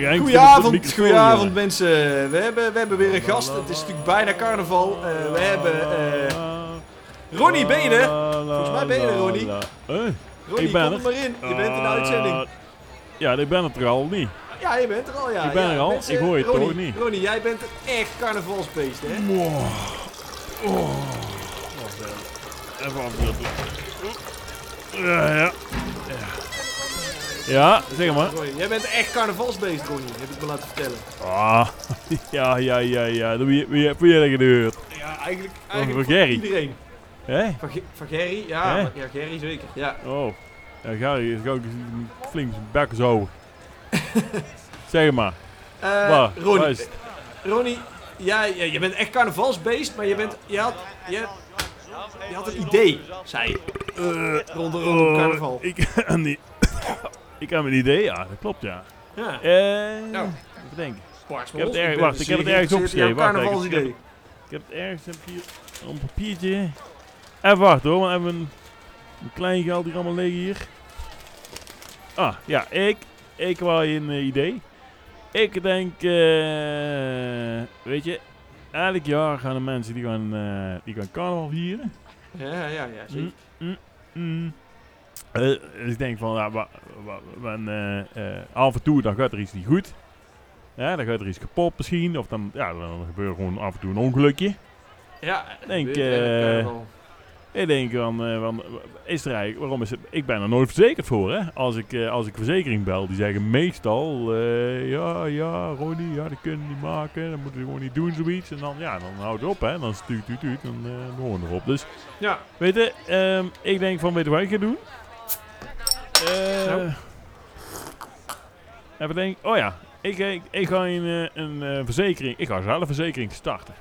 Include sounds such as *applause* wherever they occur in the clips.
Henk, Goedenavond, goedenavond mensen. We hebben, we hebben weer een gast. Het is natuurlijk bijna carnaval. Eh, we hebben eh, Ronnie, ben je er? Volgens mij ben je er, Ronnie. Ronnie, Ik ben kom er. maar in. Je bent in de uitzending. Eh, ja, ik ben het er al niet. Ja, je bent er al, ja. ik ben er al. mensen, Ik hoor je Ronnie, toch niet. Ronnie, jij bent een echt carnavalsbeest, hè? Wow. Oh. Even. Ja, ja. Ja. Ja, zeg maar. Jij bent echt carnavalsbeest, Ronnie. Heb ik me laten vertellen. Ah, *laughs* ja, ja, ja, ja. Wie heb je dat gehoord? Ja, eigenlijk, Van eigenlijk Gerry. iedereen. Hé? Van, van Gerry? Ja, ja, Gerry zeker. Ja. Oh. Ja, Gary is ook flink zijn bek zo. *laughs* zeg maar. Eh, Waar? Waar Ronnie, het? Ronnie, ja, ja, je bent echt carnavalsbeest, maar je bent, je had, je, je had een idee, zei je, Eh, rondom rondom oh, carnaval. Ik *laughs* een, ik heb een idee, ja, dat klopt, ja. Ja, Eh, Nou. even denken. Ik heb het erg- wacht, ik heb het ergens opgeschreven. Wacht, ik- carnavalsidee. Ik heb het ergens heb hier op een papiertje. Even wachten hoor, want we hebben een, een klein geld hier allemaal liggen hier. Ah, ja, ik, ik wou je een eh, idee. Ik denk, eh, weet je, elk jaar gaan er mensen die gaan, eh, die gaan carnaval vieren. Ja, ja, ja, zeker. Mm, mm, mm. Dus ik denk van, ja, wa, wa, wa- eh, eh, af en toe dan gaat er iets niet goed. Ja, dan gaat er iets kapot misschien. Of dan, ja, dan gebeurt gewoon af en toe een ongelukje. Ja, Denk, carnaval. Ik denk van, eh, van is er eigenlijk, waarom is het, ik ben er nooit verzekerd voor hè. Als ik, als ik verzekering bel, die zeggen meestal, ja, ja, Ronnie, ja, dat kunnen we niet maken. Dat moeten we gewoon niet doen, zoiets. En dan, ja, dan houdt het op hè. Dan stuurt, tuut, tuut, dan eh gewoon erop. Dus, Ja, weet je, ehm, ik denk van, weet je wat ik ga doen? Eh, Nou. Even denken, oh ja, ik, ik, ik ga een, eh, een eh, verzekering, ik ga zelf een verzekering starten.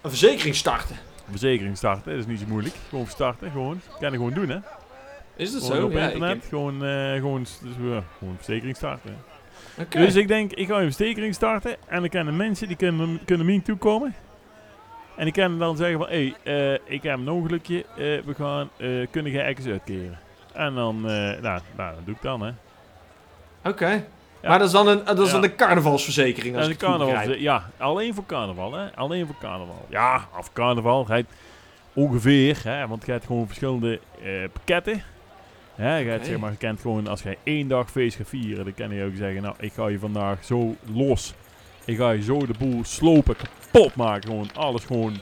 een verzekering starten. Een verzekering starten, dat is niet zo moeilijk. Gewoon starten, gewoon. Kan je gewoon doen hè. Is dat Gewoon zo? op Ja, internet, heb- gewoon, eh, gewoon, dus, gewoon verzekering starten. Dus ik denk, ik ga een verzekering starten en dan kunnen mensen die kunnen, kunnen mij toekomen. En die kunnen dan zeggen van, hé, hey, eh, ik heb een ongelukje, eh, we gaan, eh, kunnen jij ergens uitkeren? En dan, eh, nou, nou, dat doe ik dan, hè. Oké. Maar dat is dan een, dat is Ja. dan een carnavalsverzekering, als En ik carnaval, begrijp. ja, alleen voor carnaval, hè. Alleen voor carnaval. Ja, of carnaval, hij ongeveer, hè, want je hebt gewoon verschillende eh, pakketten. Hè, je, zeg maar, je kent gewoon, als jij één dag feest gaat vieren, dan kan je ook zeggen, nou, ik ga je vandaag zo los. Ik ga je zo de boel slopen, kapot maken, gewoon alles gewoon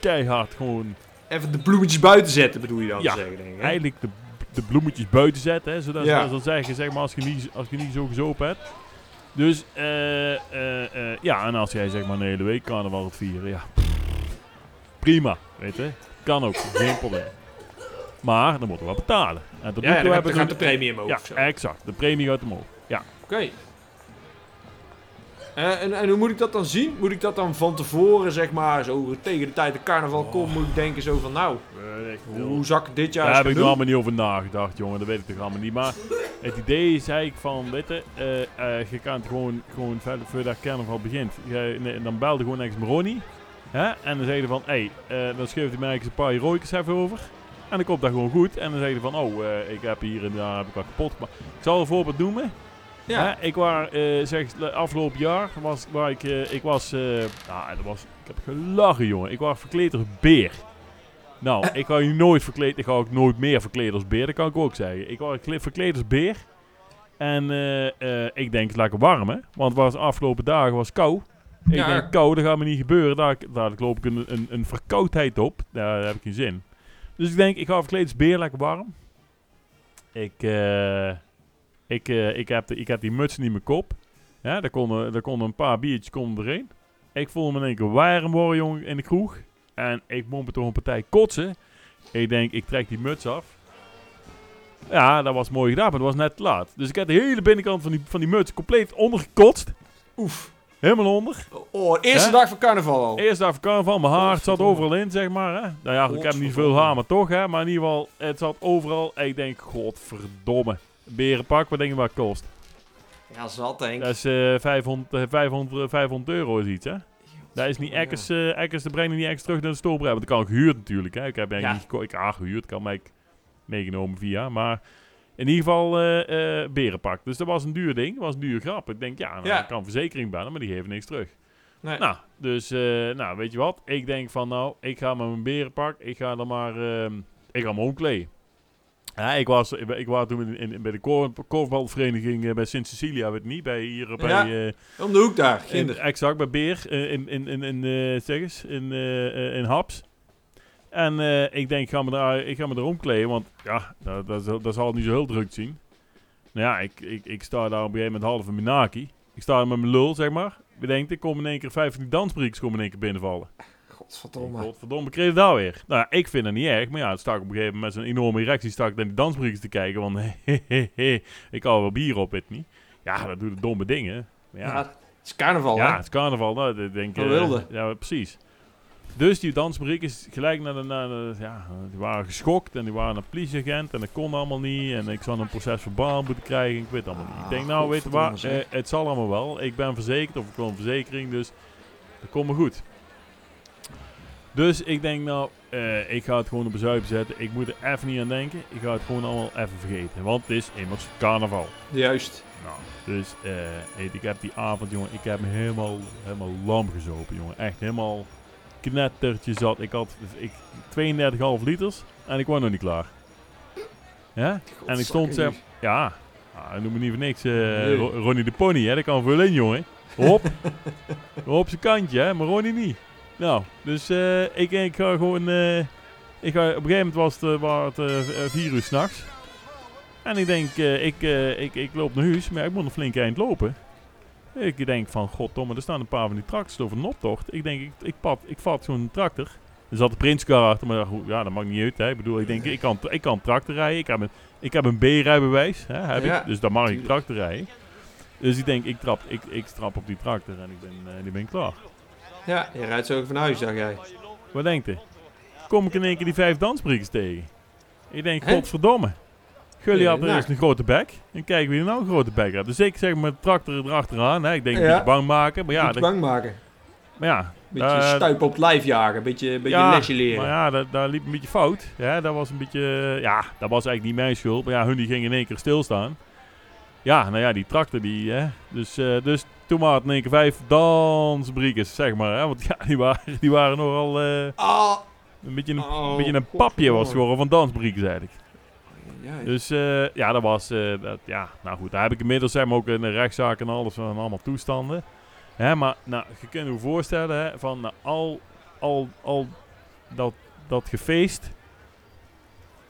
keihard, gewoon Even de bloemetjes buiten zetten, bedoel je dan Ja, te zeggen, denk ik. eigenlijk de, de bloemetjes buiten zetten, hè, zodat Ja. ze dat zeggen, zeg maar, als je niet, als je niet zo gezopen hebt. Dus, eh, eh, eh, ja, en als jij zeg maar een hele week carnaval gaat vieren, ja, prima, weet je. Kan ook, geen probleem. Maar dan moeten we wel betalen. En tot Ja, toe dan, hebben gaat we de premie omhoog. Ja, of zo. exact. De premie gaat omhoog. Ja. Oké. En, en hoe moet ik dat dan zien? Moet ik dat dan van tevoren, zeg maar, zo tegen de tijd de carnaval komt, moet ik denken zo van, nou, hoe, hoe zak ik dit jaar Daar heb ik nog allemaal niet over nagedacht, jongen. Dat weet ik toch allemaal niet. Maar het idee is eigenlijk van, weet je, eh, eh, je kan het gewoon, gewoon verder, voordat carnaval begint. Je, nee, dan belde gewoon ergens Maroni. Hè? En dan zeg je van, hé, hey, eh, dan schreef hij mij een paar heroïkers even over. En dan komt dat gewoon goed. En dan zeg je van, oh, ik heb hier en daar heb ik wat kapot. Ik zal een voorbeeld noemen. Ja, Hè, ik was, eh zeg, afgelopen jaar was, waar ik, eh, ik was, eh, nou, dat was, ik heb gelachen, jongen. Ik was verkleed als beer. Nou, ik ga je nooit verkleed, ik ga ook nooit meer verkleed als beer, dat kan ik ook zeggen. Ik was verkleed als beer. En ik denk, het lekker warm, hè. Want het was de afgelopen dagen was kou. Ik Ja. denk, kou, dat gaat me niet gebeuren. Daar, daar loop ik een, een, een verkoudheid op. Daar heb ik geen zin. Dus ik denk, ik ga verkleed als beer, lekker warm. Ik, eh, ik, eh, ik, heb de, ik heb die muts niet in mijn kop. Ja, daar konden, daar konden een paar biertjes konden erin. Ik voelde me in één keer warm worden, jongen, in de kroeg. En ik mompel toch een partij kotsen. Ik denk, ik trek die muts af. Ja, dat was mooi gedaan, maar dat was net te laat. Dus ik heb de hele binnenkant van die, van die muts compleet ondergekotst. oef. Helemaal onder. Oh, eerste Hè? dag van carnaval al. Eerst dag van carnaval, mijn haar het zat overal in, zeg maar. Hè. Nou ja, ik heb niet veel haar, maar toch, hè. Maar in ieder geval, het zat overal. En ik denk, godverdomme. Berenpak, wat denk je wat het kost? Ja, zat denk Dat ik. is eh 500, eh, 500, 500 euro is iets, hè. Dat is niet ekkers, eh ekkers, dat brengt niet ekkers terug naar de stoorbrengen. Want dat kan gehuurd natuurlijk, hè. Ik heb eigenlijk Ja. niet ik, ah, gehuurd, kan mij meegenomen via. Maar in ieder geval eh, berenpak. Dus dat was een duur ding. Dat was een duur grap. Ik denk, ja, nou, Ja. ik kan verzekering bellen, maar die geven niks terug. Nee. Nou, dus, nou, weet je wat? Ik denk van, nou, ik ga met mijn berenpak, ik ga dan maar, ehm, ik ga me omkleden. Ja, ik was, ik, ik was toen in, in- bij de korfbalvereniging eh, bij Sint Cecilia, weet niet, bij hier bij, eh, Om de hoek daar, in, ginder. exact, bij Beer, eh, in, in, in, in zeg eens, in, in Haps. En ik denk, ik ga me daar, ik ga me er omkleden, want ja, dat, dat, zal- dat zal niet zo heel druk zien. Nou ja, ik, ik, ik sta daar op een gegeven moment half in mijn naki. Ik sta daar met mijn lul, zeg maar. Bedenk, er komen in één keer vijf van die dansbrieks komen in één keer binnenvallen. Godverdomme. Godverdomme, kreeg het daar weer. Nou ja, ik vind het niet erg, maar ja, het stak op een gegeven moment met zo'n enorme erectie stak ik naar die dansbrieks te kijken, want *laughs* ik hou wel bier op, het niet. Ja, dat doet domme dingen. Maar Ja, ja, het is carnaval, ja, hè? het is carnaval, nou, dat denk ik. Eh, wilde. Ja, precies. Dus die dansbriek is gelijk naar de, naar de- ja, die waren geschokt en die waren een politieagent en dat kon allemaal niet. En ik zou een proces verbaal moeten krijgen, ik weet allemaal niet. Ik denk, Ah, nou, weet je waar, eh, het zal allemaal wel. Ik ben verzekerd of ik wil een verzekering, dus dat komt me goed. Dus ik denk, nou, eh, ik ga het gewoon op bezuipen zetten. Ik moet er even niet aan denken. Ik ga het gewoon allemaal even vergeten, want het is immers carnaval. Juist. Nou, dus eh, weet, ik heb die avond, jongen, ik heb me helemaal, helemaal lam gezopen, jongen. Echt helemaal knettertje zat. Ik had ik, 32,5 liters en ik was nog niet klaar. Ja? En ik stond, zeg, ja, ah, noem me niet voor niks, eh, Nee. Ronnie de Pony, hè, dat kan veel in, jongen. Hop, *laughs* op zijn kantje, hè, maar Ronnie niet. Nou, dus eh, ik, ik ga gewoon, eh, ik ga, op een gegeven moment was het, eh, waren het vier uur s'nachts. En ik denk, ik, ik, ik loop naar huis, maar ik moet een flink eind lopen. Ik denk van, goddomme, er staan een paar van die tractors over een optocht. Ik denk, ik, ik, pad, ik vat zo'n tractor. Er zat de Prinskar achter, maar goed, ja, dat maakt niet uit. Hè. Ik bedoel, ik denk, ik kan, ik kan tractor rijden. Ik heb een, ik heb een B-rijbewijs, hè, heb Ja, ik, dus dan mag ik tractor rijden. Dus ik denk, ik trap, ik, ik trap op die tractor en ik ben, eh, die ben klaar. Ja, je rijdt zo ook van huis, dacht jij. Wat denkt u? Kom ik in één keer die vijf dansbriekers tegen. Ik denk, Hè? godverdomme. Jullie Ja, hadden nou. eerst een grote bek. En kijk wie er nou een grote bek had. Dus ik zeg met de tractor erachteraan. Hè. Ik denk een Ja. beetje bang maken. Maar ja, dat, bang maken. maar ja, Beetje daar- stuip op het lijf jagen. Beetje, beetje ja, lesje leren. Maar ja, dat, daar liep een beetje fout. Ja, dat was een beetje... Ja, dat was eigenlijk niet mijn schuld. Maar ja, hun die gingen in één keer stilstaan. Ja, nou ja, die tractor die... Hè. Dus, eh, dus toen het in één keer vijf zeg maar. Hè. Want ja, die waren, *laughs* die waren nogal... Ah! een beetje een, Oh, een, beetje een papje was geworden van dansbriekers eigenlijk. Dus eh, ja, dat was, dat, ja, nou goed, daar heb ik inmiddels zeg maar, ook een rechtszaak en alles van allemaal toestanden. Hè, maar nou, je kunt je voorstellen hè, van nou, al, al, al dat, dat gefeest,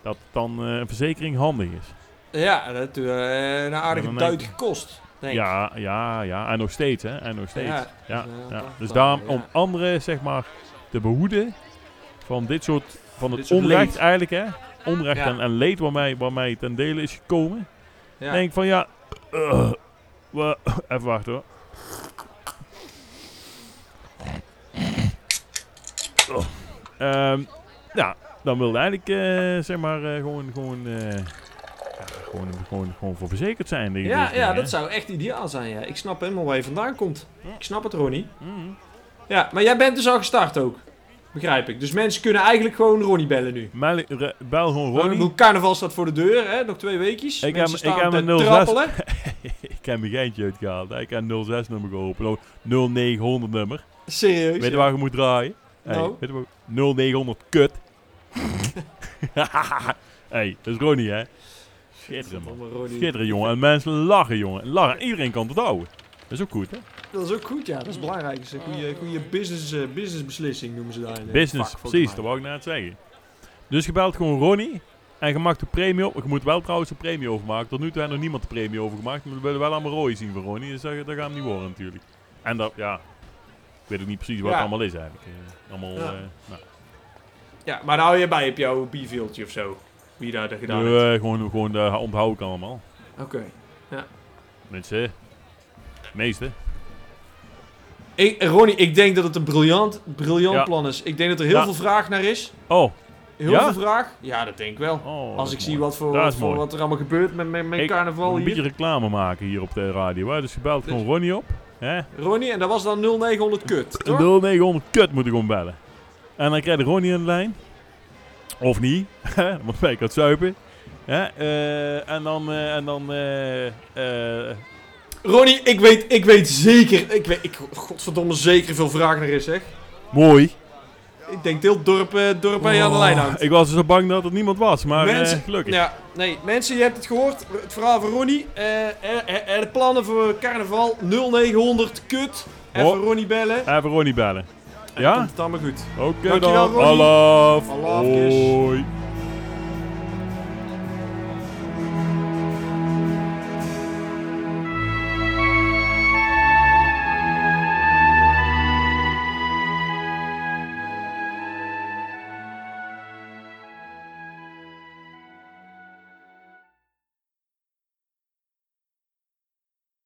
dat dan een verzekering handig is. Ja dat heeft uh, een aardige dan duit gekost. Denk. Ja, ja, ja, en nog steeds, hè, en nog steeds. Ja, Ja, dus, eh, ja. Dus daarom, om anderen, zeg maar, te behoeden van dit soort, van Dit het soort onrecht leed. eigenlijk, hè. Onrecht en, en leed waarmee, waarmee ten dele is gekomen. Ja. denk van ja, eh, wa- even wachten hoor. Oh. Ehm, ja, dan wilde eigenlijk eh, zeg maar gewoon, gewoon, gewoon, gewoon, gewoon voor verzekerd zijn. Ja, ja, dat zou echt ideaal zijn. Ja. Ik snap helemaal waar je vandaan komt. Ik snap het, Ronnie. Mhm. Ja, maar jij bent dus al gestart ook. Begrijp ik. Dus mensen kunnen eigenlijk gewoon Ronnie bellen nu. Bel gewoon Ronnie. carnaval staat voor de deur, hè? Nog twee weekjes. Ik mensen heb- ik staan heb te een 06. trappelen. *laughs* ik heb mijn geintje uitgehaald. hè. Ik heb een 06 nummer geopend. Oh, 0900 nummer. Serieus. Weet je ja. waar je moet draaien? Hey, Nou? weet je waar- 0900 kut. *laughs* hey, dat is Ronnie, hè? Schitterend, man. Jongen. En mensen lachen, jongen. Lachen. Iedereen kan het houden. Dat is ook goed, hè? Dat is ook goed, ja. Dat is belangrijk. Dat is een goede, goede business, eh, businessbeslissing noemen ze daar. in, eh, Business, vak, precies. Dat wou ik net zeggen. Dus je belt gewoon Ronnie. En je maakt de premie op. Je moet wel trouwens een premie overmaken. Tot nu toe heeft nog niemand de premie overgemaakt. Maar we willen wel allemaal rooi zien van Ronnie. Dus dat, dat gaat hem niet worden, natuurlijk. En dat, ja... Ik weet ook niet precies wat Ja. het allemaal is, eigenlijk. Eh, allemaal, Ja. eh, nou. Ja, maar daar hou je bij op jouw bierveeltje of zo. Wie daar dat gedaan heeft. Nee, gewoon, gewoon dat onthoud ik allemaal. Oké. Mensen, meeste. Ik- Ronnie, ik denk dat het een briljant, briljant Ja. plan is. Ik denk dat er heel Ja. veel vraag naar is. Oh, Heel Ja? veel vraag. Ja, dat denk ik wel. oh Als ik zie wat, voor, wat, voor er allemaal gebeurt met mijn, carnaval Een hier. beetje reclame maken hier op de radio. Hè? Dus je belt Dus- gewoon Ronnie op. Hè? Ronnie, en dat was dan 0900 kut, toch? Een 0900 kut moet ik gewoon bellen. En dan krijg je Ronnie aan de lijn. Of niet. hè, Want wij kan het zuipen. Eh, en dan, eh, en dan, eh, Ronnie, ik weet, ik weet zeker, ik weet, ik, godverdomme zeker veel vragen naar is, zeg. mooi. Ik denk heel dorp, dorp bij aan de lijn hangt. Ik was zo bang dat er niemand was, maar gelukkig. Ja, nee, mensen, je hebt het gehoord. Het verhaal van Ronnie. Er, er- er de plannen voor carnaval 0900 kut. Even Oh. Ronnie bellen. Even Ronnie bellen. En Ja? Komt het allemaal goed. Oké Dankjewel, dan. Alaf. Hoi.